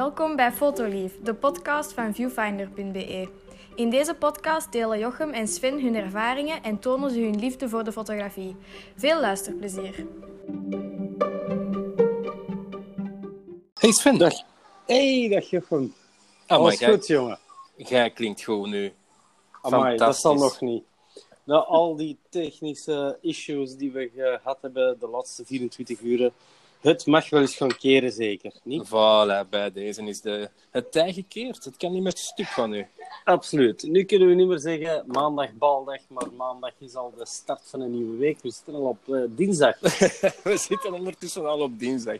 Welkom bij Fotolief, de podcast van viewfinder.be. In deze podcast delen Jochem en Sven hun ervaringen en tonen ze hun liefde voor de fotografie. Veel luisterplezier. Hey Sven. Dag. Hey, dag Jochem. Oh, Alles goed, jongen? Jij klinkt gewoon nu. Amai, dat zal nog niet. Na al die technische issues die we gehad hebben de laatste 24 uur, het mag wel eens gaan keren, zeker. Niet? Voilà, bij deze is de, het tij gekeerd. Het kan niet meer stuk van u. Absoluut. Nu kunnen we niet meer zeggen maandag baldag, maar maandag is al de start van een nieuwe week. We zitten al op eh, dinsdag. We zitten ondertussen al op dinsdag.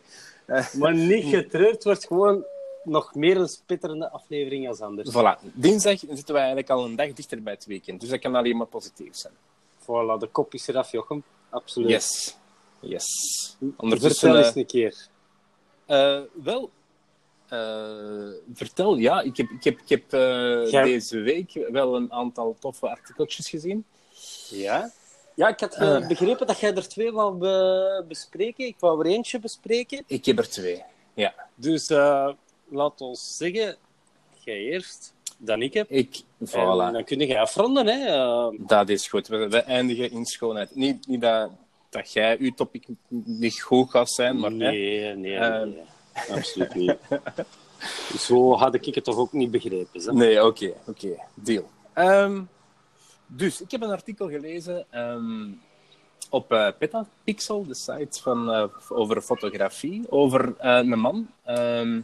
maar niet getreurd, wordt gewoon nog meer een spitterende aflevering als anders. Voilà, dinsdag zitten wij eigenlijk al een dag dichter bij het weekend. Dus dat kan alleen maar positief zijn. Voilà, de kop is eraf, Jochem. Absoluut. Yes. Yes. Vertel Ondertussen... eens eh, een keer. eh, wel, eh, vertel. Ja, ik heb, ik heb, ik heb deze week wel een aantal toffe artikeltjes gezien. Ja? Ja, ik had begrepen dat jij er twee wou be- bespreken. Ik wou er eentje bespreken. Ik heb er twee. Ja. Dus laat ons zeggen, jij eerst, dan ik heb. Ik, En voilà. dan kun je afronden. Hè. Dat is goed. We, we eindigen in schoonheid. Niet, niet dat, dat jij uw topic niet goed gaat zijn, maar hè, nee, nee, Eh. nee. Absoluut niet. Zo had ik het toch ook niet begrepen. Hè? Nee, oké, oké, deal. Ehm, dus, ik heb een artikel gelezen ehm, op eh Petapixel, de site van, eh, over fotografie, over eh, een man ehm,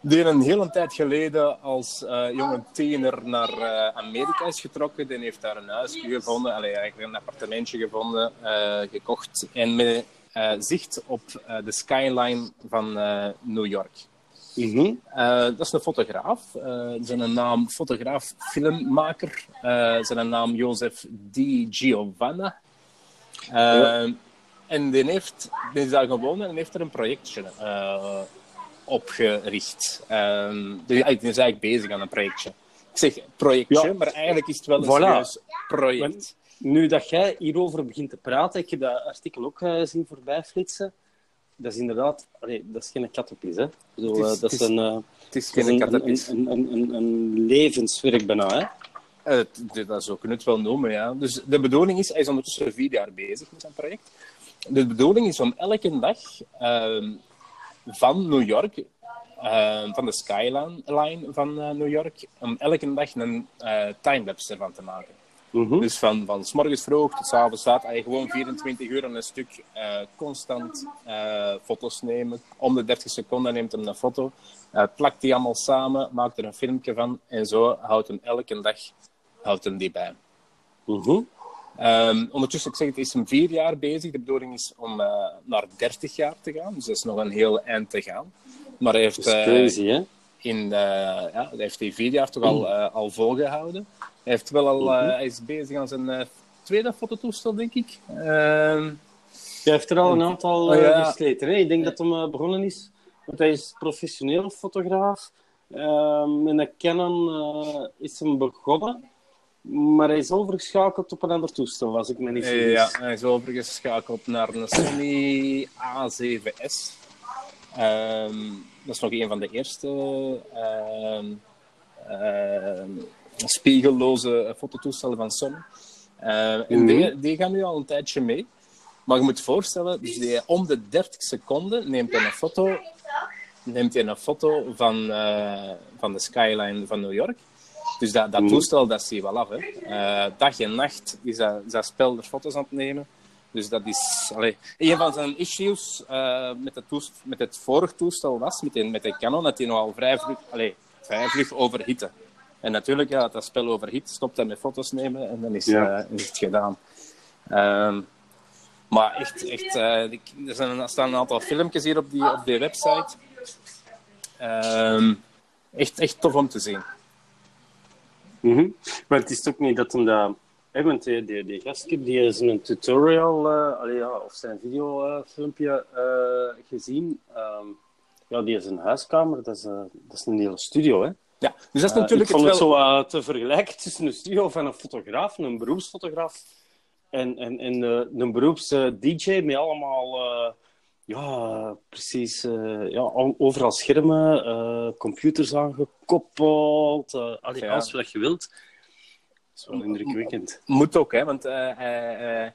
die een hele tijd geleden als eh, jonge tiener naar eh, Amerika is getrokken. Die heeft daar een huisje gevonden, allee, eigenlijk een appartementje gevonden, eh, gekocht en met eh, zicht op eh, de skyline van eh, New York. Mhm. Eh, dat is een fotograaf. Eh, zijn naam fotograaf, filmmaker. Eh, zijn naam Jozef Di Giovanna. Ja. En die, heeft, die is daar gewoond en heeft er een projectje eh, opgericht. Ehm die, die is eigenlijk bezig aan een projectje. Ik zeg projectje, Ja. maar eigenlijk is het wel een Voilà. serieus project. Nu dat jij hierover begint te praten, ik heb dat artikel ook eh, zien voorbij flitsen. Dat is inderdaad, allee, dat is geen kattenpis, hè? Zo, Het is- eh, dat is is een, eh, Het is geen een, kattenpis. een, een, een, een levenswerk bijna, hè? Dat zo kun je het wel noemen, ja. Dus de bedoeling is, hij is ondertussen vier jaar bezig met zijn project. De bedoeling is om elke dag ehm, van New York, ehm, van de skyline van eh, New York, om elke dag een eh timelapse ervan te maken. Mhm. Dus van, van s morgens vroeg tot s avonds laat, gewoon 24 uur aan een stuk eh, constant eh, foto's nemen. Om de 30 seconden neemt hij een foto, eh, plakt die allemaal samen, maakt er een filmpje van en zo houdt hem elke dag houdt hem die bij. Mhm. Ehm, ondertussen, ik zeg het, is hem vier jaar bezig. De bedoeling is om eh, naar 30 jaar te gaan, dus dat is nog een heel eind te gaan. Maar hij heeft, Dat is eh, crazy, hè? in, eh, ja, hij heeft die vier jaar toch al, eh, al volgehouden. Hij, heeft wel al, eh, hij is bezig aan zijn tweede fototoestel, denk ik. Ehm, Jij heeft er al een aantal Oh, ja. Hè? Ik denk dat hem begonnen is, want hij is professioneel fotograaf. Ehm met een Canon is hem begonnen, maar hij is overgeschakeld op een ander toestel, als ik me niet vergis. ja, hij is overgeschakeld naar een Sony A7S. Ehm, dat is nog een van de eerste ehm, ehm, spiegelloze fototoestellen van Sony. En Mhm. die, die gaan nu al een tijdje mee. Maar je moet je voorstellen, dus die, om de 30 seconden neemt hij een foto, neemt hij een foto van, eh, van de skyline van New York. Dus dat, dat Mhm. toestel, dat zie je wel af. Hè. Eh, dag en nacht is dat, is dat spel er foto's aan het nemen. Dus dat is... Allee, een van zijn issues eh, met, het met het vorige toestel was, met de, met de Canon, dat hij nogal vrij vlug, vrij vlug overhitte. En natuurlijk, ja, dat spel overhit, stopt hij met foto's nemen en dan is, Ja. eh, is het gedaan. Ehm, maar echt, echt er, zijn, er staan een aantal filmpjes hier op die, op die website. Ehm, echt, echt tof om te zien. Mhm. Maar het is ook niet dat hem dat... Hè, want die, die, die gastje die is een tutorial, eh, allee, ja, of zijn videofilmpje eh gezien. Ehm, ja, die is een huiskamer, dat is, eh, dat is een hele studio, hè. Ja, dus dat is natuurlijk ik vond het wel... zo te vergelijken tussen een studio van een fotograaf, een beroepsfotograaf, en, en, en een beroeps-DJ met allemaal ja, precies. eh, ja, al- overal schermen, eh, computers aangekoppeld. eh allee, Ja. alles wat je wilt. Dat is wel indrukwekkend. Moet ook, hè, want hij,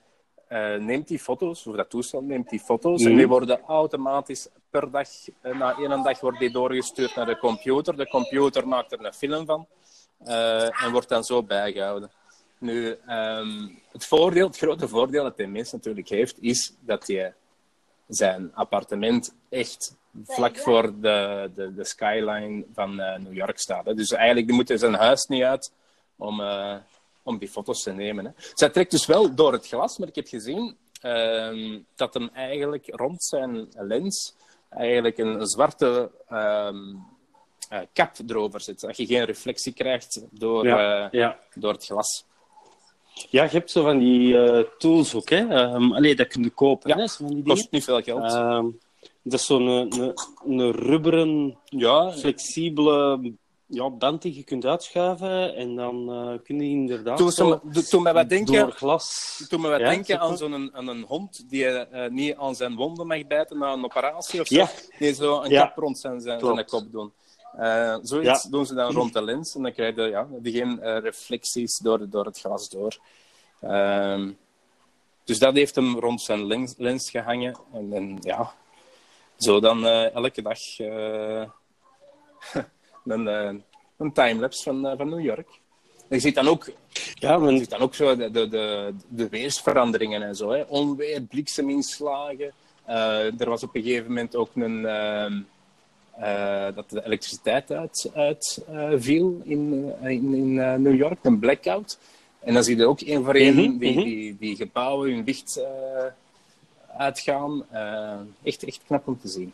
neemt die foto's, of dat toestel neemt die foto's, Mhm. en die worden automatisch per dag, na één dag, wordt die doorgestuurd naar de computer. De computer maakt er een film van en wordt dan zo bijgehouden. Nu, ehm, het voordeel, het grote voordeel dat die mens natuurlijk heeft, is dat hij zijn appartement echt vlak voor de, de, de skyline van eh, New York staat. Hè. Dus eigenlijk moet hij zijn huis niet uit om, eh, om die foto's te nemen. Hè. Zij trekt dus wel door het glas, maar ik heb gezien ehm, dat hem eigenlijk rond zijn lens eigenlijk een, zwarte ehm, eh, kap erover zit. Dat je geen reflectie krijgt door, Ja, eh, ja. door het glas. Ja, je hebt zo van die eh, tools ook. Hè? Ehm, allee, dat kun je kopen. Ja, hè? Zo van die. Kost niet veel geld. Ehm, dat is zo'n een, een, een rubberen, ja, flexibele ja, band die je kunt uitschuiven. En dan eh, kun je inderdaad toen, zo toen, wat denken, door glas... toen me wat Ja, denken aan zo'n aan een hond die eh, niet aan zijn wonden mag bijten na een operatie of zo. Ja. Die zo een kap rond zijn, zijn, zijn kop doen. Eh, zoiets Ja. doen ze dan rond de lens en dan krijg je ja, geen eh, reflecties door, door het glas door. Ehm, dus dat heeft hem rond zijn lens, lens gehangen. En, en ja, zo dan eh, elke dag een, een timelapse van, van New York. En je ziet dan ook Ja, maar je ziet dan ook zo de, de, de, de weersveranderingen en zo. Hè. Onweer, blikseminslagen. Er was op een gegeven moment ook een... eh, dat de elektriciteit uit, uit eh, viel in, eh, in, in New York, een blackout. En dan zie je ook één voor één Mhm, die, mhm. die, die gebouwen hun licht uitgaan. Echt, echt knap om te zien.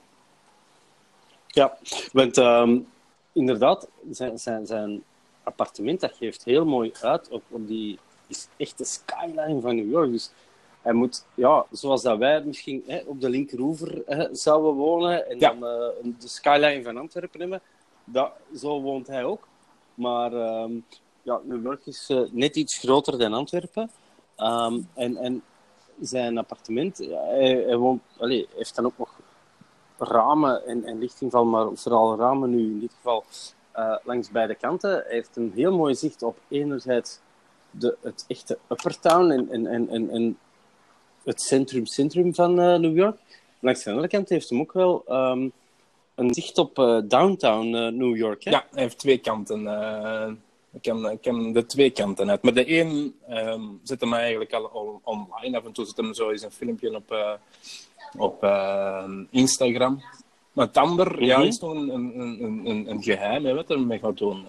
Ja, want ehm, inderdaad, zijn, zijn, zijn appartement dat geeft heel mooi uit op, op die is echte skyline van New York. Dus hij moet, ja, zoals dat wij misschien hè, op de linkeroever hè, zouden wonen en Ja. dan eh, de skyline van Antwerpen hebben, dat, zo woont hij ook. Maar ehm, ja, New York is eh, net iets groter dan Antwerpen. Ehm, en, en zijn appartement, ja, hij, hij woont, allee, heeft dan ook nog ramen en, en lichtinval, maar vooral ramen nu in dit geval eh, langs beide kanten. Hij heeft een heel mooi zicht op enerzijds de, het echte Upper Town en, en, en, en, en het centrum-centrum van eh, New York. Langs de andere kant heeft hem ook wel ehm, een zicht op eh, downtown eh, New York. Hè? Ja, hij heeft twee kanten. ik, kan, ik kan de twee kanten uit. Maar de een ehm, zet hem eigenlijk al on- online. Af en toe zet hem zo eens een filmpje op, op Instagram. Maar het ander ja, Mhm. is nog een, een, een, een, een geheim hè, wat hij mee gaat doen.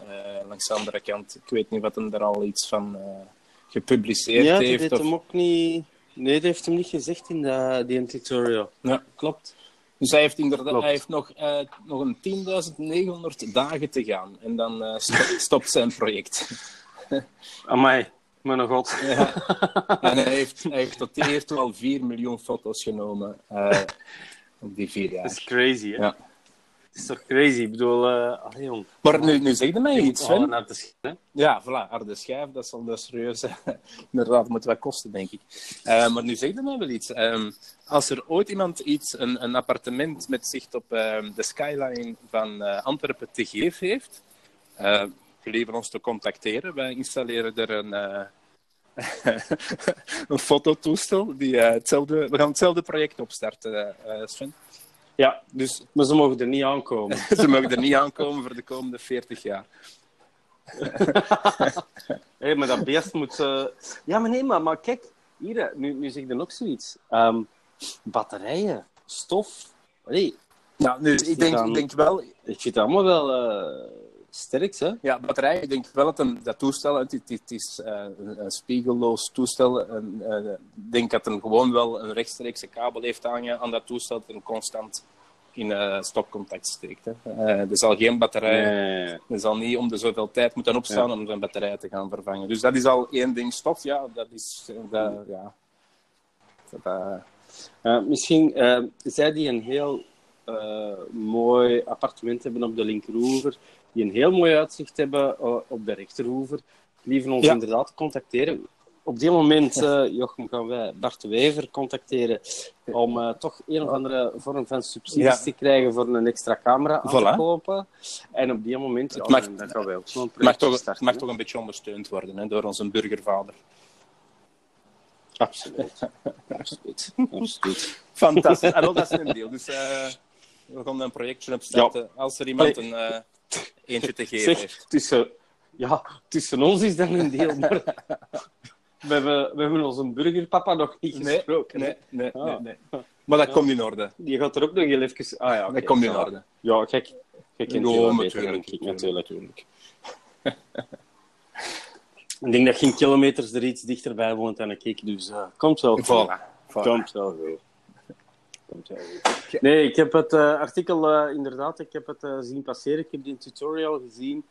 langs de andere kant. Ik weet niet wat hem er al iets van gepubliceerd Ja, dat heeft. heeft of- hem ook niet... Nee, dat heeft hem niet gezegd in de, die tutorial. Ja. Klopt. Dus hij heeft, inderdaad, Klopt. hij heeft nog, eh, nog een 10.900 dagen te gaan. En dan eh, sto- stopt zijn project. Amai, mijn god. Ja. En hij heeft, hij heeft tot toe al 4 miljoen foto's genomen eh, op die vier Dat is jaar. crazy, hè? Ja. Is toch crazy? Ik bedoel, allee, jong. Maar nu, nu zeg je mij moet iets, Sven. naar de sch- hè? Ja, voilà, harde schijf, dat zal dus serieus inderdaad moeten wat kosten, denk ik. Eh, maar nu zeg je mij wel iets. Ehm, als er ooit iemand iets, een, een appartement met zicht op ehm, de skyline van eh, Antwerpen te geven heeft, uh, gelieve ons te contacteren. Wij installeren er een, een fototoestel. Die, hetzelfde, we gaan hetzelfde project opstarten, Sven. Ja, Dus maar ze mogen er niet aankomen. ze mogen er niet aankomen voor de komende 40 jaar. Hé, maar dat beest moet... eh, Ja, maar nee, maar, maar kijk. Hier, hè, nu, nu zeg je nog zoiets. Ehm, batterijen, stof. Allee, Nou, nu, ik denk, dan- ik denk wel, ik vind het allemaal wel eh sterk, hè? Ja, batterij. Ik denk wel dat hem, dat toestel, het, het, het is eh, een, een spiegelloos toestel. En, eh, ik denk dat hem gewoon wel een rechtstreekse kabel heeft aan, aan dat toestel dat hem constant in eh stopcontact steekt. Hè. Er zal geen batterij, Nee. er zal niet om de zoveel tijd moeten opstaan om zijn batterij te gaan vervangen. Dus dat is al één ding. Stof, ja, dat is... Dat, ja. Dat, misschien zij die een heel mooi appartement hebben op de linkeroever, die een heel mooi uitzicht hebben eh, op de rechteroever, liever ons Ja. inderdaad contacteren. op die moment, uh, Jochem, gaan wij Bart de Wever contacteren om uh, toch een of andere vorm van subsidies ja. te krijgen voor een extra camera aan Voilà. te kopen. En op die moment, ja, mag- dan, gaan wij ook zo'n Het mag project toch, het mag toch een beetje ondersteund worden hè, door onze burgervader. Absoluut. Absoluut. Absoluut. Fantastisch. En wel, dat is een deel. Dus eh, we gaan een projectje opstarten als er iemand een eh, eentje te geven Zeg, heeft. tussen, ja, tussen ons is dat een deel, maar we hebben, we hebben onze burgerpapa nog niet Nee, gesproken. nee, nee, Ah. nee, nee. Maar dat komt in orde. Die gaat er ook nog heel even... Ah ja. Dat komt in Ja. orde. Ja, kijk. Je kent Ja, die wel natuurlijk, dan ik, natuurlijk. natuurlijk. ik denk dat geen kilometers er iets dichterbij woont dan ik, dus eh komt wel. Voilà. voilà. Komt wel goed. Komt. Nee, ik heb het eh, artikel eh, inderdaad, ik heb het eh, zien passeren. Ik heb die tutorial gezien.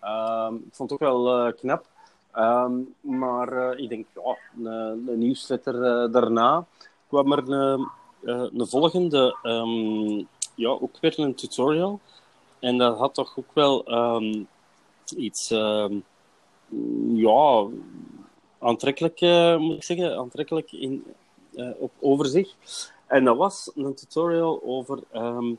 Ehm, ik vond het ook wel knap. Ehm, maar ik denk, ja, een, een nieuwsletter daarna kwam er een, eh, een volgende, ehm, ja, ook weer een tutorial. En dat had toch ook wel ehm, iets, ehm, ja, aantrekkelijk, moet ik zeggen, aantrekkelijk in, eh, op overzicht. En dat was een tutorial over ehm,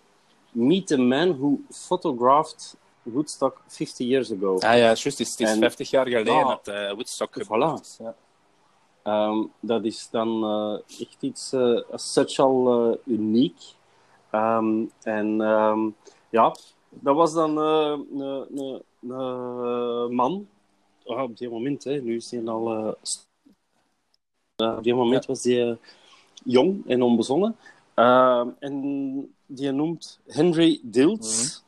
Meet the Man Who Photographed Woodstock 50 years ago. Ah ja, juist. Het is, het is En- 50 jaar geleden Ja. dat eh Woodstock Voilà. is. Ja. Ehm, dat is dan eh, echt iets uh, such al uniek. Ehm, en ehm, ja, dat was dan een man. Ah, op die moment, hè, nu is hij al. op die moment was hij jong en onbezonnen. Ehm, en die noemt Henry Dilts.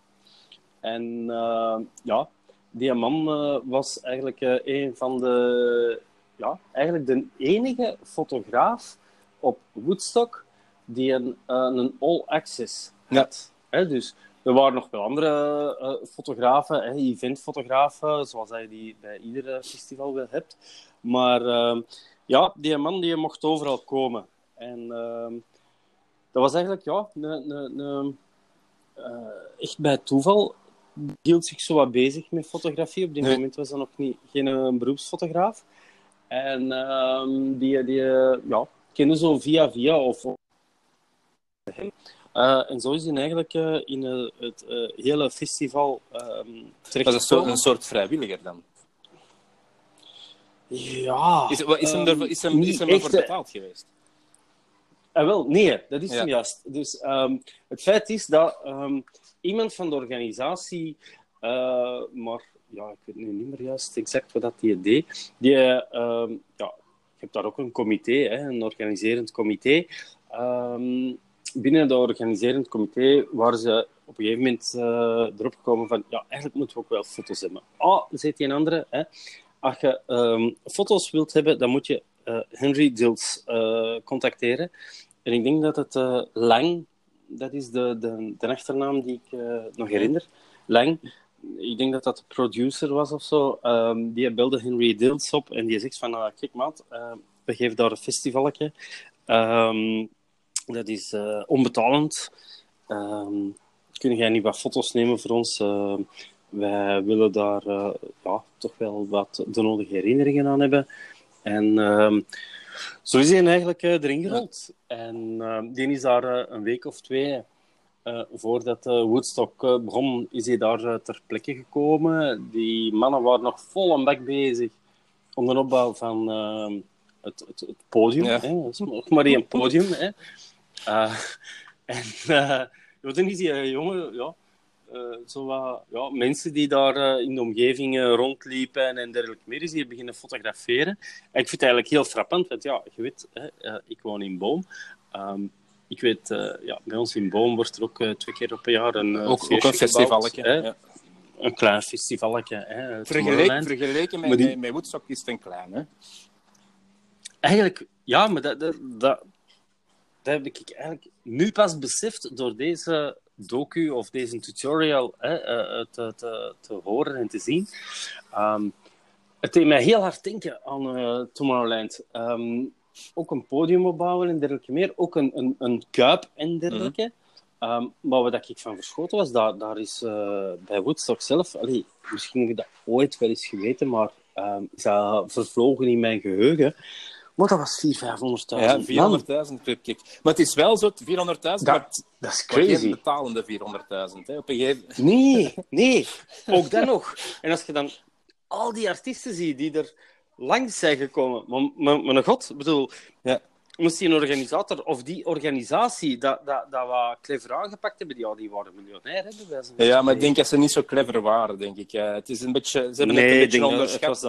En eh, ja, die man eh, was eigenlijk eh, een van de ja, eigenlijk de enige fotograaf op Woodstock die een, eh, een all-access had. Dus er waren nog wel andere fotografen, hè, eventfotografen, zoals je die bij ieder festival wel hebt. Maar eh, ja, die man die mocht overal komen. En eh, dat was eigenlijk ja, een, eh, echt bij toeval. Hield zich zo wat bezig met fotografie. Op die Nee. moment was hij nog niet, geen eh, beroepsfotograaf. En ehm, die, die eh, ja, kende zo via via of en zo is hij eigenlijk in het hele festival ehm Dat is een soort, terechtgekomen. een soort vrijwilliger dan. Ja. Is, is hem ehm, er, is hem, is hem echt, betaald geweest? Ah, wel, nee, dat is Ja. hem juist. Dus ehm, het feit is dat ehm, iemand van de organisatie, eh, maar ja, ik weet nu niet meer juist exact wat dat die deed, die, ehm, ja, je hebt daar ook een comité, hè, een organiserend comité. Binnen dat organiserend comité waren ze op een gegeven moment eh, erop gekomen van, ja, eigenlijk moeten we ook wel foto's hebben. Ah, zit die een andere, hè. Als je foto's wilt hebben, dan moet je Henry Dills eh, contacteren. En ik denk dat het eh, Lang, dat is de, de, de achternaam die ik eh, nog herinner. Lang, ik denk dat dat de producer was of zo. Ehm, die belde Henry Dills op en die zegt van, ah, kijk maat, eh, we geven daar een festivaletje. Ehm, dat is eh, onbetalend. Ehm, kun jij niet wat foto's nemen voor ons? Wij willen daar eh, ja, toch wel wat de nodige herinneringen aan hebben. En ehm, zo is hij eigenlijk eh, erin gerold. En ehm, die is daar eh, een week of twee eh, voordat Woodstock begon, is hij daar ter plekke gekomen. Die mannen waren nog vol aan bak bezig om de opbouw van ehm, het, het, het podium. Ja. Hè? Nog maar één podium. Hè? En uh, dan is die jongen, ja, zo wat, ja, mensen die daar eh, in de omgeving eh, rondliepen en dergelijke meer, is die beginnen fotograferen. En ik vind het eigenlijk heel frappant, want ja, je weet, hè, eh, ik woon in Boom. Ehm, ik weet, eh, ja, bij ons in Boom wordt er ook eh, twee keer op een jaar een eh, Ook, ook een festivalletje. gebouwd, hè. ja. Een klein festivalletje. Hè, Vergeleken, vergeleken met, die- met, met Woodstock is het een klein, hè? Eigenlijk, ja, maar dat, dat, dat, dat heb ik eigenlijk nu pas beseft door deze docu of deze tutorial hè, eh, te, te, te horen en te zien. Ehm, het deed mij heel hard denken aan eh, Tomorrowland. Ehm, ook een podium opbouwen en dergelijke meer. Ook een, een, een kuip en dergelijke. Ehm, maar wat ik van verschoten was, daar, daar is eh, bij Woodstock zelf... Allee, misschien heb ik dat ooit wel eens geweten, maar is dat vervlogen in mijn geheugen. Maar dat was 400.000, 500.000. Ja, 400.000 per klik. Maar het is wel zo, 400.000, Dat, maar dat is crazy. betalende 400.000. hè. Op een gegeven Nee, nee. Ook dat nog. En als je dan al die artiesten ziet die er langs zijn gekomen. Maar, maar, maar een god, bedoel... Ja. Moest die een organisator of die organisatie dat, dat, dat wat clever aangepakt hebben, die, ja, die waren miljonair. Hè, Ja, maar ik denk dat ze niet zo clever waren, denk ik. Eh, het is een beetje, ze hebben Nee, het een beetje onderschat.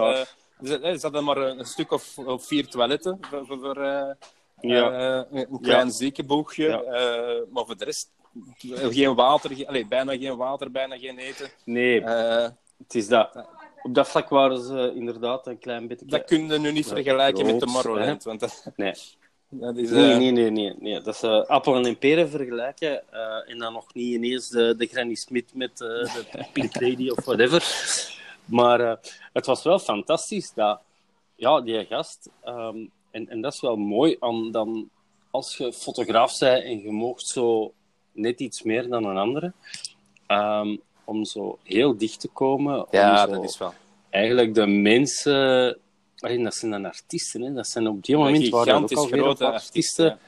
Ze, ze hadden maar een, stuk of, of vier toiletten voor, voor, voor, eh, Ja. eh, een klein Ja. ziekenboegje. Ja. eh, maar voor de rest, geen water, ge- allee, bijna geen water, bijna geen eten. Nee, het is dat. Op dat vlak waren ze inderdaad een klein beetje... dat kun je nu niet vergelijken met Tomorrowland. Want dat, Nee. dat is... Nee, nee, nee, nee, nee. Dat is eh, appelen en peren vergelijken. en dan nog niet ineens de, de Granny Smith met de Pink Lady of whatever. Maar eh, het was wel fantastisch dat, ja, die gast. ehm, en, en dat is wel mooi aan dan, als je fotograaf bent en je moogt zo net iets meer dan een andere. ehm, om zo heel dicht te komen. ja, dat is wel. eigenlijk de mensen. Dat zijn dan artiesten, hè. dat zijn op die moment gigantisch grote artiesten. artiesten.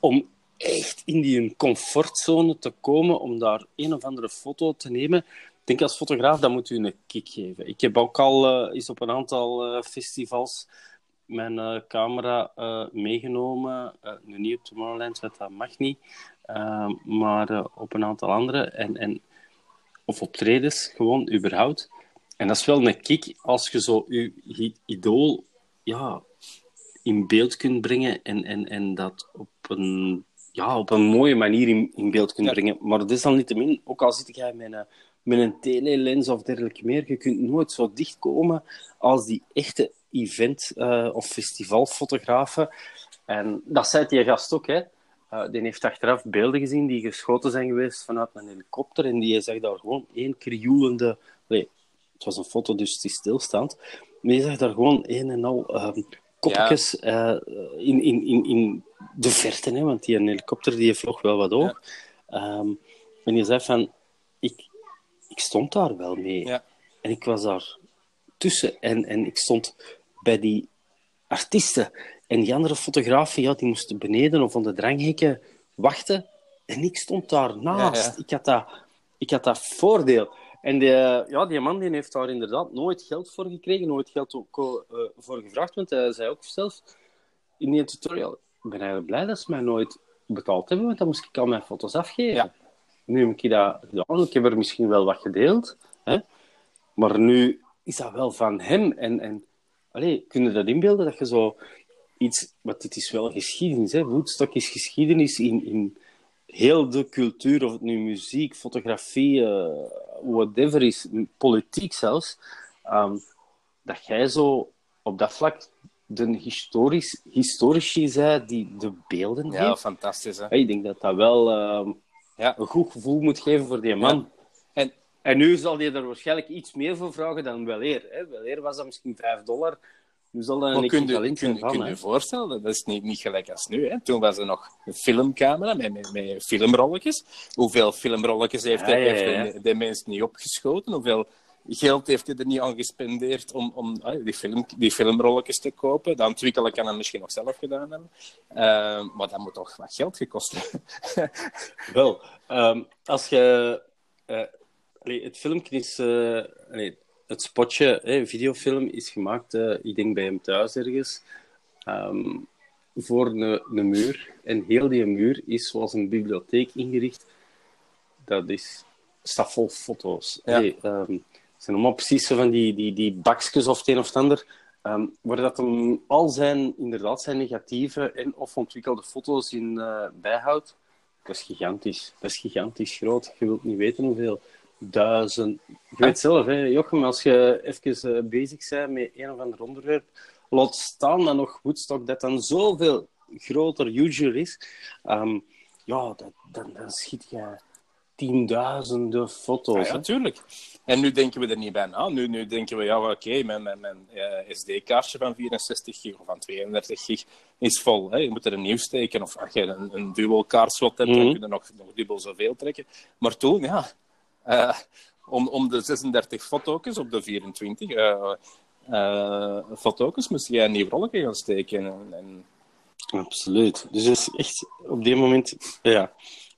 Om echt in die comfortzone te komen, om daar een of andere foto te nemen. Ik denk als fotograaf, dat moet u een kick geven. Ik heb ook al eh, eens op een aantal eh, festivals mijn eh, camera eh, meegenomen. Eh, nu niet op Tomorrowland, want dat mag niet. Eh, maar eh, op een aantal andere. En, en, of optredens, gewoon, überhaupt. En dat is wel een kick als je zo je i- idool ja, in beeld kunt brengen en, en, en dat op een, ja, op een mooie manier in, in beeld kunt Ja. brengen. Maar dat is dan niet te min, ook al zit jij met een, met een telelens of dergelijke meer, je kunt nooit zo dicht komen als die echte event- eh, of festivalfotografen. En dat zei die gast ook, hè. Eh, die heeft achteraf beelden gezien die geschoten zijn geweest vanuit een helikopter en die zag daar gewoon één krioelende... Nee, het was een foto, dus is stilstaand. Maar je zag daar gewoon een en al ehm kopjes eh, in, in, in, in de verte, hè, want die helikopter die vloog wel wat hoog. Ehm, en je zei van, ik stond daar wel mee. Ja. En ik was daar tussen. En, en ik stond bij die artiesten. En die andere fotografen, ja, die moesten beneden of aan de dranghekken wachten. En ik stond daar naast. Ja, ja. Ik, had dat, ik had dat voordeel. En die, ja, die man die heeft daar inderdaad nooit geld voor gekregen, nooit geld ook, eh, voor gevraagd. Want hij zei ook zelf in die tutorial: Ik ben eigenlijk blij dat ze mij nooit betaald hebben, want dan moest ik al mijn foto's afgeven. Ja. Nu heb ik dat gedaan. Ik heb er misschien wel wat gedeeld. Hè? Maar nu is dat wel van hem. En, en allee, kun je dat inbeelden? Dat je zo iets... Want dit is wel geschiedenis, hè. Woodstock is geschiedenis in, in heel de cultuur. Of het nu muziek, fotografie, eh, whatever is. Politiek zelfs. Ehm, dat jij zo op dat vlak de historisch, historici zei die de beelden Ja, heeft. fantastisch. Hè? Ja, ik denk dat dat wel ehm, Ja. een goed gevoel moet geven voor die man. En En nu zal hij er waarschijnlijk iets meer voor vragen dan wel eer. Hè? Wel eer was dat misschien 5 dollar. Nu zal dat Maar een kun je, kun, van. kun je voorstellen, dat is niet, niet gelijk als nu. Hè? Toen was er nog een filmcamera met, met, met filmrolletjes. Hoeveel filmrolletjes heeft, Ja, hij, ja, heeft ja. de, de mens niet opgeschoten? Hoeveel geld heeft hij er niet aan gespendeerd om, om ah, die, film, die filmrolletjes te kopen? Dat ontwikkelen kan hij misschien nog zelf gedaan hebben. Eh, maar dat moet toch wat geld gekost hebben. Wel, ehm, als je... eh, allee, het filmpje is... eh, allee, het spotje, hè, videofilm, is gemaakt, eh, ik denk bij hem thuis ergens, ehm, voor een, muur. En heel die muur is zoals een bibliotheek ingericht. Dat is, staat vol foto's. Ja. Ehm, zijn allemaal precies zo van die, die, die bakjes of het een of het ander. waar dat hem al zijn, inderdaad, zijn negatieve en of ontwikkelde foto's in eh, bijhoudt. Dat is gigantisch. Dat is gigantisch groot. Je wilt niet weten hoeveel duizend... Je weet zelf, hè, Jochem, als je even eh, bezig bent met een of ander onderwerp, laat staan dan nog Woodstock, dat dan zoveel groter, huger is. Ehm, ja, dan, dan schiet je tienduizenden foto's. Ja, hè. natuurlijk. En nu denken we er niet bij na. Nu, nu denken we, ja, oké, mijn, mijn, mijn eh, SD-kaartje van 64 gig of van 32 gig is vol. Hè. Je moet er een nieuw steken. Of als je een, een dual kaartslot hebt, Mhm. dan kun je nog, nog dubbel zoveel trekken. Maar toen, ja, eh, om, om de 36 foto's op de 24, eh, uh, foto's moest jij een nieuw rolletje gaan steken. En, en... Absoluut. Dus is echt op dit moment... Ja.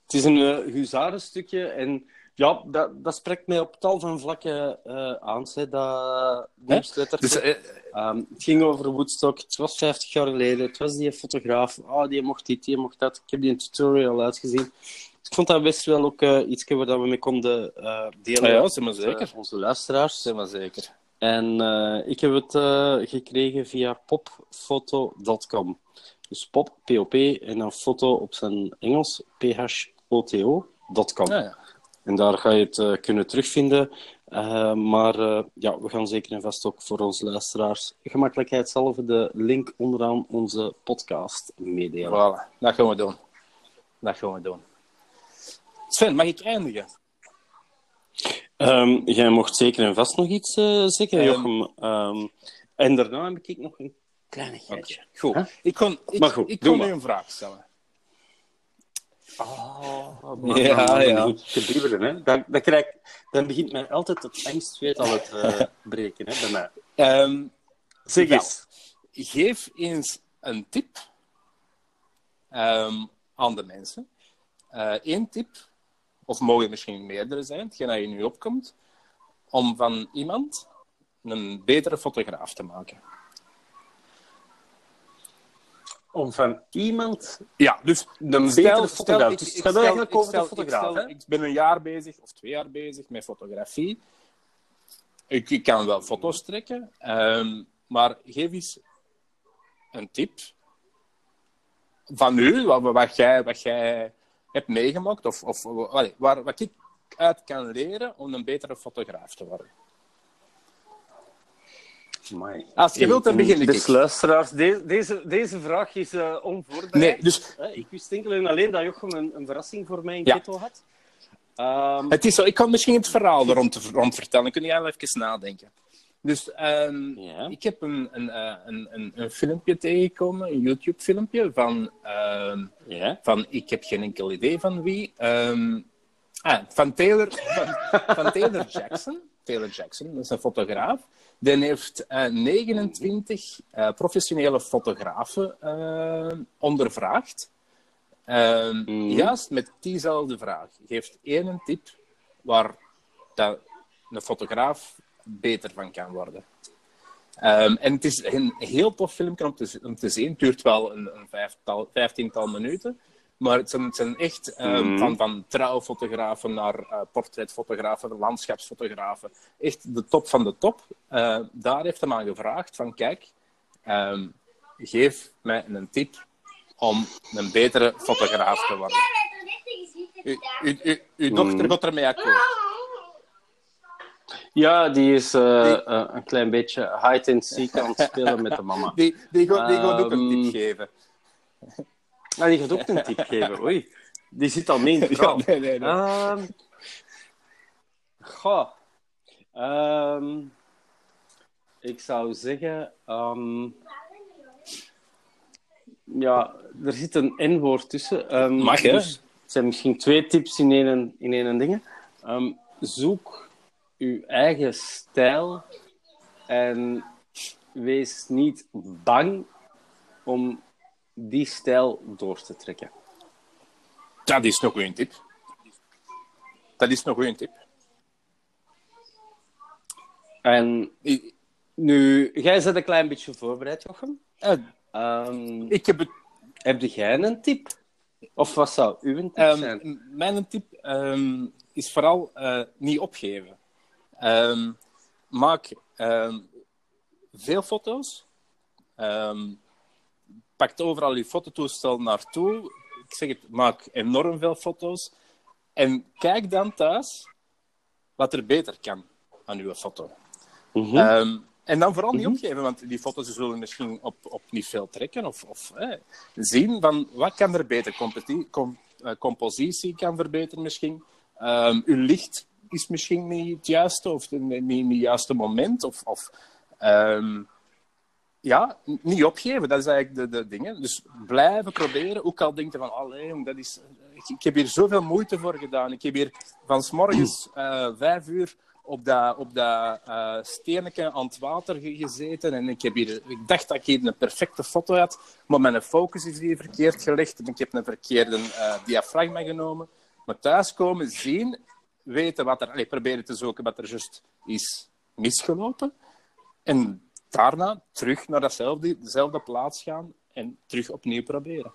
Het is een uh, huzarenstukje en ja, dat, dat spreekt mij op tal van vlakken uh, aan, hè, dat nieuwsletter. Dus, uh, um, het ging over Woodstock, het was 50 jaar geleden, het was die fotograaf, oh, die mocht dit, die mocht dat. Ik heb die een tutorial uitgezien. Dus ik vond dat best wel ook uh, iets waar we mee konden delen. Ja, ja maar zeker. onze luisteraars. Zeg maar zeker. En ik heb het gekregen via popfoto.com. Dus pop, P-O-P, en dan foto op zijn Engels, P-H-O-T-O.com. Ja, ja. En daar ga je het uh, kunnen terugvinden. Uh, maar uh, ja, we gaan zeker en vast ook voor onze luisteraars gemakkelijkheidshalve de link onderaan onze podcast meedelen. Voilà, dat gaan we doen. Dat gaan we doen. Sven, mag ik eindigen? Um, jij mocht zeker en vast nog iets zeggen, um, Jochem. Um, en daarna heb ik nog een kleinigheidje. Okay, goed. Huh? Ik kon, ik, goed, ik kon een vraag stellen. Oh, maar, ja, maar, ja. Gebeuren, hè. Dan, dan, krijg, dan begint mij altijd het angstweet al het uh, breken, hè, bij mij. Um, zeg eens. geef eens een tip um, aan de mensen. Eén uh, tip, of mogen misschien meerdere zijn, hetgeen dat je nu opkomt, om van iemand een betere fotograaf te maken om van iemand ja, dus een stel, fotograaf. Ik, dus het eigenlijk over de fotograaf. Ik, ik, ben een jaar bezig, of twee jaar bezig met fotografie. Ik, ik kan wel foto's trekken, um, maar geef eens een tip van u, wat, wat, jij, wat jij hebt meegemaakt, of, of waar, wat ik uit kan leren om een betere fotograaf te worden. Amai. Als je wilt, dan begin ik. Dus luisteraars, deze, deze, deze vraag is uh, onvoorbereid. Nee, dus... ik wist enkel en alleen dat Jochem een, een verrassing voor mij in ja. had. Um... Het is zo, ik kan misschien het verhaal er rond, rond vertellen. Kun jij even nadenken. Dus um, ja. ik heb een, een, uh, een, een, een, filmpje tegengekomen, een YouTube-filmpje van, um, ja. van, ik heb geen enkel idee van wie, um, ah, van, Taylor, van, van Taylor Jackson. Taylor Jackson, dat is een fotograaf. Die heeft uh, 29 uh, professionele fotografen uh, ondervraagd. Mm. Juist met diezelfde vraag. Geeft één tip waar dat een fotograaf beter van kan worden. Um, en het is een heel tof filmpje om te, om te zien. Het duurt wel een, een vijftal, vijftiental minuten. Maar het zijn, het zijn echt um, mm. van, van trouwfotografen naar uh, portretfotografen, landschapsfotografen. Echt de top van de top. Uh, daar heeft hij aan gevraagd van kijk, um, geef mij een tip om een betere fotograaf te worden. U, u, u, uw dochter mm. gaat ermee akkoord. Ja, die is uh, die... een klein beetje hide and seek aan het spelen met de mama. Die, die, gaat, die gaat ook een tip geven. Ah, die gaat ook een tip geven. Oei, die zit al mee in de ja, nee, nee, nee. Um, goh. Um, ik zou zeggen... Um, ja, er zit een N-woord tussen. Mag, hè? Dus het zijn misschien twee tips in één, in één ding. Zoek uw eigen stijl en wees niet bang om die stijl door te trekken. Dat is nog een tip. Dat is nog een tip. En nu, jij zit een klein beetje voorbereid, Jochem. Uh, um, ik heb het... Heb jij een tip? Of wat zou uw tip um, zijn? Mijn tip um, is vooral uh, niet opgeven. maak veel foto's pakt overal je fototoestel naartoe. Ik zeg het, maak enorm veel foto's. En kijk dan thuis wat er beter kan aan uw foto. Mm -hmm. um, en dan vooral niet mm -hmm. opgeven, want die foto's zullen misschien op, op niet veel trekken. Of, of eh, zien van wat kan er beter. Com uh, compositie kan verbeteren misschien. Um, uw licht is misschien niet het juiste, of niet, niet het juiste moment. Of, of um, ja, niet opgeven, dat is eigenlijk de, de dingen. Dus blijven proberen, ook al denk je van, alleen, dat is, ik, heb hier zoveel moeite voor gedaan. Ik heb hier van s morgens uh, vijf uur op dat, op dat uh, aan het water gezeten. En ik, heb hier, ik dacht dat ik hier een perfecte foto had, maar mijn focus is hier verkeerd gelegd. En ik heb een verkeerde uh, diafragma genomen. Maar thuiskomen, zien, weten wat er... Allez, proberen te zoeken wat er juist is misgelopen. En daarna terug naar datzelfde, dezelfde plaats gaan en terug opnieuw proberen.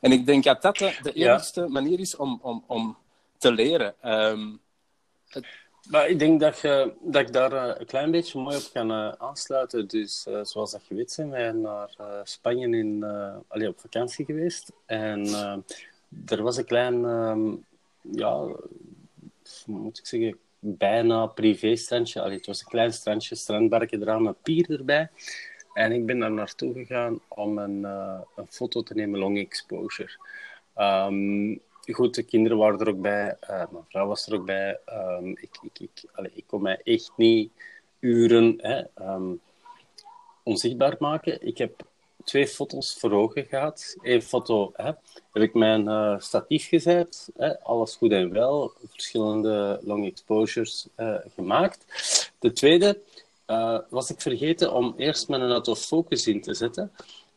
En ik denk dat dat de, de enigste manier is om, om, om te leren. Um, het... Maar ik denk dat, je, dat ik daar uh, een klein beetje mooi op kan uh, aansluiten. Dus uh, zoals dat je weet zijn wij naar Spanje in, allee, op vakantie geweest. En er was een klein, um, ja, hoe moet ik zeggen, bijna privé-strandje. Het was een klein strandje, strandbarkje eraan, een pier erbij. En ik ben daar naartoe gegaan om een, een foto te nemen, long exposure. Um, goed, de kinderen waren er ook bij, uh, mijn vrouw was er ook bij. Um, ik, ik, ik, ik kon mij echt niet uren hè, um, onzichtbaar maken. Ik heb twee foto's voor ogen gehad. Eén foto hè, heb ik mijn uh, statief gezet, hè, alles goed en wel, verschillende long exposures uh, gemaakt. De tweede was ik vergeten om eerst mijn autofocus in te zetten.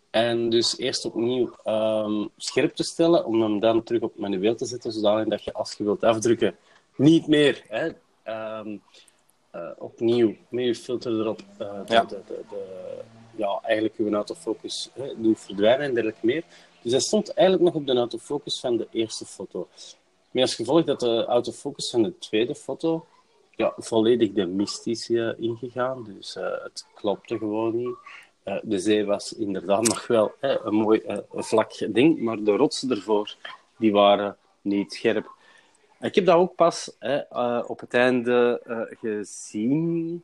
En dus eerst opnieuw um, scherp te stellen, om hem dan terug op manueel te zetten, zodat je als je wilt afdrukken, niet meer hè, um, uh, opnieuw met je filter erop ja. De, de, ja, eigenlijk je autofocus hè, doet verdwijnen en dergelijke meer. Dus hij stond eigenlijk nog op de autofocus van de eerste foto. Met als gevolg dat de autofocus van de tweede foto ja, volledig de mystische ingegaan. Dus uh, het klopte gewoon niet. Uh, de zee was inderdaad nog wel hè, een mooi vlak ding, maar de rotsen ervoor die waren niet scherp. Ik heb dat ook pas hè, op het einde gezien.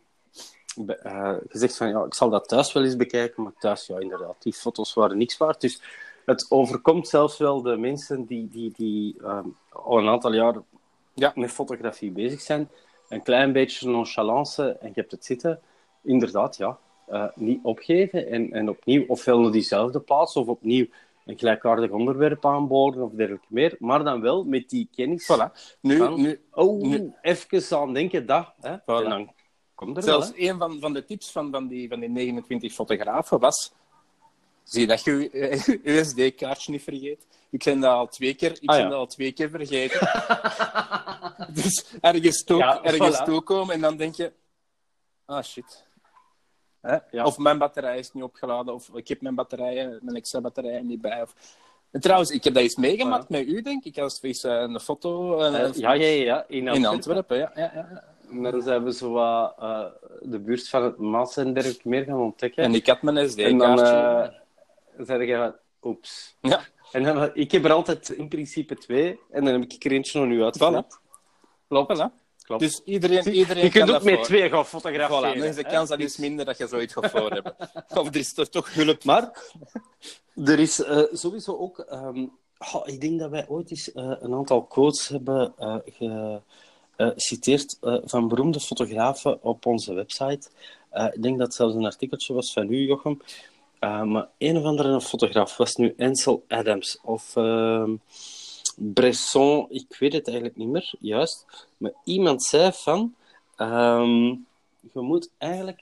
Gezegd van ja, ik zal dat thuis wel eens bekijken, maar thuis, ja, inderdaad, die foto's waren niks waard. Dus het overkomt zelfs wel de mensen die, die, die al een aantal jaar ja, met fotografie bezig zijn. Een klein beetje nonchalance en je hebt het zitten. Inderdaad, ja, uh, niet opgeven en, en opnieuw ofwel naar diezelfde plaats of opnieuw een gelijkaardig onderwerp aanboren of dergelijke meer, maar dan wel met die kennis. Voilà. Nu, van, nu, oh, nu. even aan denken dat. Hè, voilà. En dan komt er Zelfs wel, een van, van de tips van, van, die, van die 29 fotografen was zie dat je je USD-kaartje niet vergeet. Ik ben dat al twee keer, ik Ah, ben dat al twee keer vergeten. dus ergens, toe, Ja, ergens voilà. toekomen en dan denk je... Ah, shit. Ja. Of mijn batterij is niet opgeladen, of ik heb mijn batterijen, mijn extra batterijen niet bij. Of... En trouwens, ik heb dat eens meegemaakt met u, denk ik. Als eens eh, een foto eh, Eh, ja, ja, ja, in Antwerpen. in Antwerpen. Ja, ja, ja. Maar dan zijn we zo wat, eh, de buurt van het Maas en dergelijke meer gaan ontdekken. En ik had mijn En dan SD-kaartje. uh, zei van, oeps. Ja, En dan, ik heb er altijd in principe twee, en dan heb ik er eentje nog nu uitgevallen. Klopt. voilà. Klopt. Dus iedereen, iedereen je kan kunt ook met voor. twee gaan fotograferen. Voilà, dan is de kans dat iets minder dat je zoiets gaat voor hebben. Of er is toch, toch hulp. Maar er is eh, sowieso ook. ehm, oh, ik denk dat wij ooit eens eh, een aantal quotes hebben eh, geciteerd eh, van beroemde fotografen op onze website. Eh, ik denk dat het zelfs een artikeltje was van u, Jochem. Eh, maar een of andere fotograaf was nu Ansel Adams of ehm, Bresson, ik weet het eigenlijk niet meer juist. Maar iemand zei van: ehm, je moet eigenlijk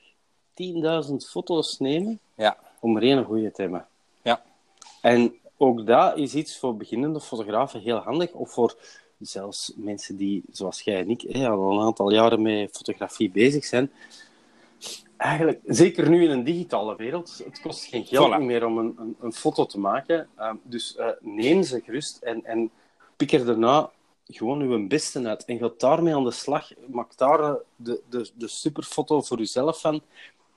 10.000 foto's nemen Ja, om er één goede te hebben. ja. En ook dat is iets voor beginnende fotografen heel handig, of voor zelfs mensen die, zoals jij en ik, hè, al een aantal jaren met fotografie bezig zijn. Eigenlijk, zeker nu in een digitale wereld, het kost geen geld Voilà. meer om een, een, een foto te maken. Uh, dus uh, neem ze gerust en, en pik er daarna gewoon uw beste uit. En ga daarmee aan de slag. Maak daar uh, de, de, de superfoto voor uzelf van.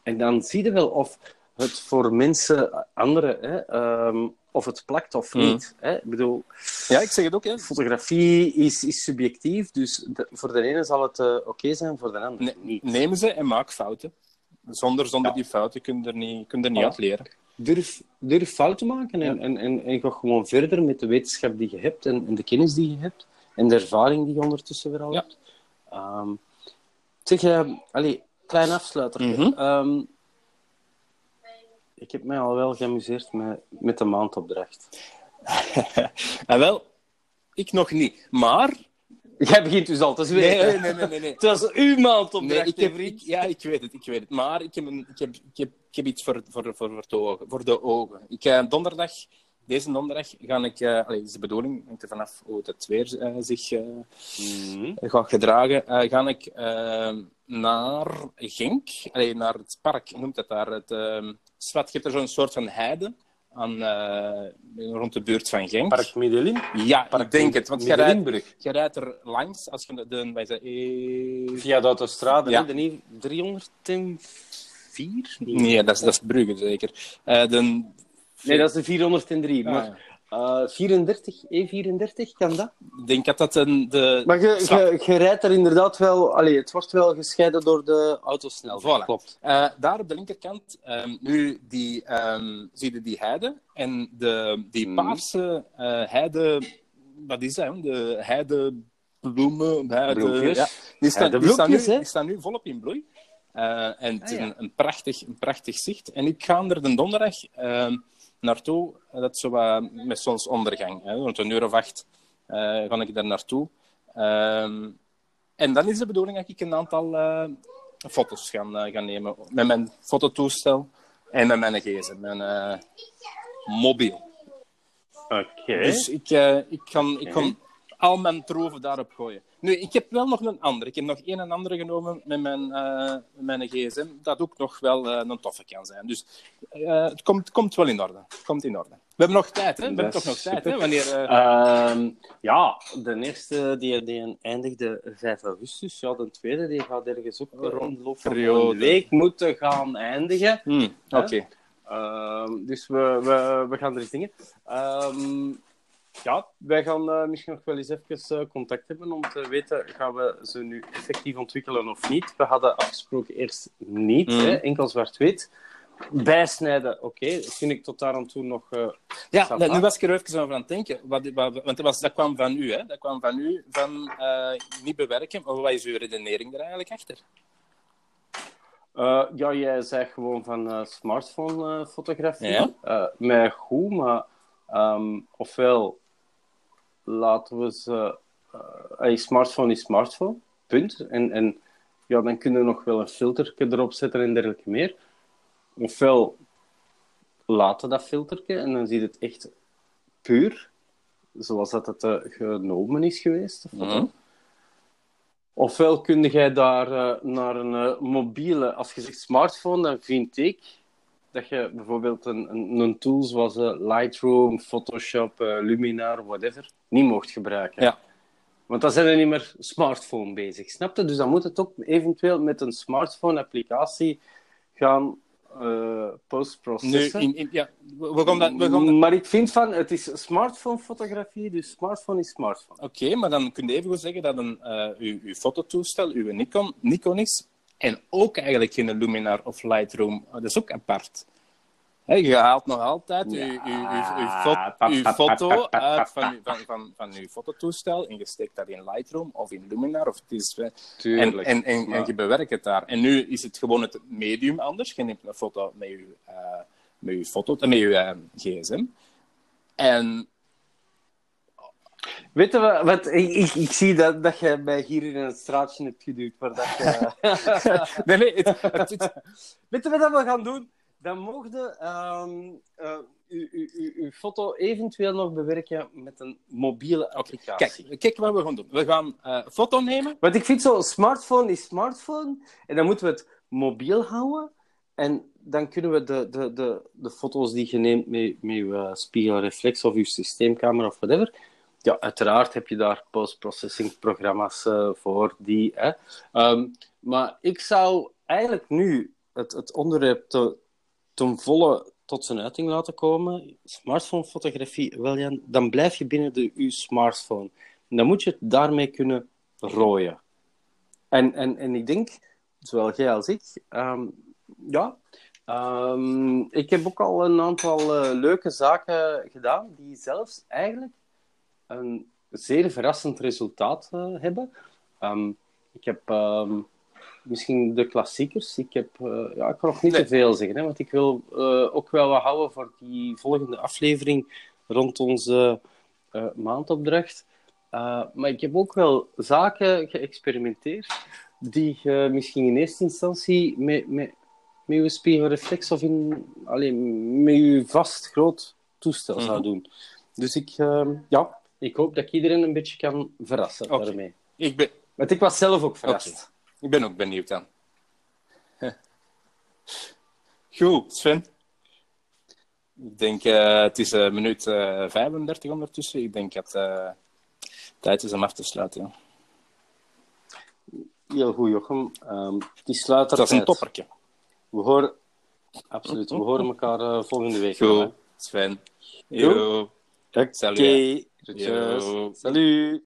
En dan zie je wel of het voor mensen, anderen, hè, um, of het plakt of niet. Mm. Hè? Ik bedoel, ja, ik zeg het ook. Hè. Fotografie is, is subjectief, dus de, voor de ene zal het uh, oké okay zijn, voor de ander ne niet. Neem ze en maak fouten. Zonder, zonder ja. die fouten kun je er niet, kun je er niet uit leren. Durf, durf fouten maken en, ja. en, en, en, ga gewoon verder met de wetenschap die je hebt en, en, de kennis die je hebt en de ervaring die je ondertussen weer al hebt. Um, zeg, uh, allee, klein afsluiter. Mm -hmm. um, ik heb mij al wel geamuseerd met, met de maandopdracht. en wel, ik nog niet. Maar Jij begint dus al te zweten. Nee, nee, nee, nee. nee. Het was uw maand op Nee, ik heb, ik, ja, ik weet het, ik weet het. Maar ik heb, een, ik heb, ik heb, ik heb iets voor, voor, voor, voor, de ogen, voor de ogen. Ik, uh, donderdag, deze donderdag, ga ik... Uh, allee, is de bedoeling, hangt er vanaf hoe het weer uh, zich mm -hmm. gaat gedragen, ga ik naar Genk, allee, naar het park, noemt het daar, het Swat. Je hebt er zo'n soort van heide aan, rond de buurt van Genk. Park Middelin? Ja, Park ik denk het. Want je rijdt, je rijdt er langs, als je de... Zeggen, eh... Via de autostrade, Ja. de 304? Nee, dat is, dat is Brugge, zeker. Uh, de... Nee, dat is de 403. Ah, maar ja. Uh, 34, E34, kan dat? Ik denk dat dat een, de... Maar je, rijdt er inderdaad wel... Allee, het wordt wel gescheiden door de autosnelheid. Voilà. Klopt. Uh, daar op de linkerkant, um, nu die, um, zie je die heide. En de, die Hmm. paarse uh, heide... Wat is dat? hè? De heidebloemen. Heide, Bloempjes. ja, die, staan, die, Heidebloempjes, staan nu, hè? die staan nu volop in bloei. Uh, en het is Ah, ja. een, een, prachtig, een prachtig zicht. En ik ga er de donderdag uh, naartoe. Dat is zo wat met zonsondergang. Hè. Rond een uur of acht uh, ga ik daar naartoe. Um, en dan is de bedoeling dat ik een aantal uh, foto's ga, uh, gaan nemen. Met mijn fototoestel en met mijn gsm, mijn mobiel. Oké. Okay. Dus ik, ik, kan, ik kan al mijn troeven daarop gooien. Nu, ik heb wel nog een andere. Ik heb nog een en andere genomen met mijn, uh, met mijn gsm. Dat ook nog wel uh, een toffe kan zijn. Dus uh, het komt, komt wel in orde. Het komt in orde. We hebben nog tijd, hè? We hebben toch nog tijd, hè? Wanneer, uh... ja, de eerste die, die eindigde 5 augustus. Ja, de tweede die gaat ergens ook Oh, rond de week moeten gaan eindigen. Hmm, Oké. Okay. Ehm, dus we, we, we gaan er eens dingen. Ja, wij gaan uh, misschien nog wel eens even uh, contact hebben om te weten, gaan we ze nu effectief ontwikkelen of niet? We hadden afgesproken eerst niet, Mm. hè, enkel zwart-wit. Bijsnijden, oké, okay. dat vind ik tot daar aan toe nog... Uh, ja, nu was ik er even over aan het denken, wat, wat, want dat, was, dat kwam van u, hè? Dat kwam van u, van niet bewerken. Maar wat is uw redenering er eigenlijk achter? Ja, jij zei gewoon van uh, smartphone uh, fotografie. Ja? mij goed, maar um, ofwel laten we ze. Uh, smartphone is smartphone, punt. En, en ja, dan kunnen we nog wel een filter erop zetten en dergelijke meer. Ofwel laten dat filterke en dan ziet het echt puur, zoals dat het uh, genomen is geweest. Mm -hmm. Ofwel kun jij daar uh, naar een mobiele, als je zegt smartphone, dan vind ik dat je bijvoorbeeld een, een, een tool zoals uh, Lightroom, Photoshop, Luminar, whatever, niet mocht gebruiken. Ja. Want dan zijn we niet meer smartphone bezig, snap je? Dus dan moet het ook eventueel met een smartphone-applicatie gaan uh, postprocessen. Nu, in, in, ja, we gaan dat, we gaan dat... Maar ik vind van, het is smartphone-fotografie, dus smartphone is smartphone. Oké, okay, maar dan kun je even zeggen dat een, uh, uw, uw fototoestel, uw Nikon, Nikon is, en ook eigenlijk geen Luminar of Lightroom. Dat is ook apart. He, je haalt nog altijd uw, uw, uw, uw, fo uw foto uit van, van, van, van uw fototoestel en je steekt dat in Lightroom of in Luminar. Of het is, en, en, en, en, je bewerkt het daar. En nu is het gewoon het medium anders. Je neemt een foto met je, uh, met je, foto, met je uh, gsm. En... Weet je wat, wat ik, ik, ik, zie dat, dat je mij hier in een straatje hebt geduwd. Dat je... nee, nee. Het, het, het... Weet je wat we gaan doen? dan je um, uh, uw foto eventueel nog bewerken met een mobiele applicatie. Kijk, kijk wat we gaan doen. We gaan een uh, foto nemen. Want ik vind zo, smartphone is smartphone. En dan moeten we het mobiel houden. En dan kunnen we de, de, de, de foto's die je neemt met, met je uh, spiegelreflex of je systeemcamera of whatever. Ja, uiteraard heb je daar post-processing programma's uh, voor die. Hè. Um, maar ik zou eigenlijk nu het, het onderwerp te, ten volle tot zijn uiting laten komen, smartphone-fotografie, Jan, dan blijf je binnen de, je smartphone. Dan moet je het daarmee kunnen rooien. En, en, en ik denk, zowel jij als ik, um, ja, um, ik heb ook al een aantal uh, leuke zaken gedaan, die zelfs eigenlijk een zeer verrassend resultaat uh, hebben. Um, ik heb misschien de klassiekers. Ik, heb, uh, ja, ik kan nog niet nee. te veel zeggen, hè, want ik wil uh, ook wel wat houden voor die volgende aflevering rond onze maandopdracht. Maar ik heb ook wel zaken geëxperimenteerd die je misschien in eerste instantie met, met, met je spiegelreflex of in, alleen, met je vast groot toestel zou Mhm. doen. Dus ik, uh, ja, ik hoop dat ik iedereen een beetje kan verrassen daarmee. Ik ben, Want ik was zelf ook verrast. ik ben ook benieuwd dan. Goed, Sven. Ik denk, uh, het is uh, minuut uh, 35 ondertussen. Ik denk dat uh, tijd is om af te sluiten. Ja. Heel goed, Jochem. Um, het is sluiter. Dat is een toppertje. We horen... Absoluut. We horen elkaar uh, volgende week. Goed, Sven. Yo. Oké. Okay. Ciao, ciao. Salut.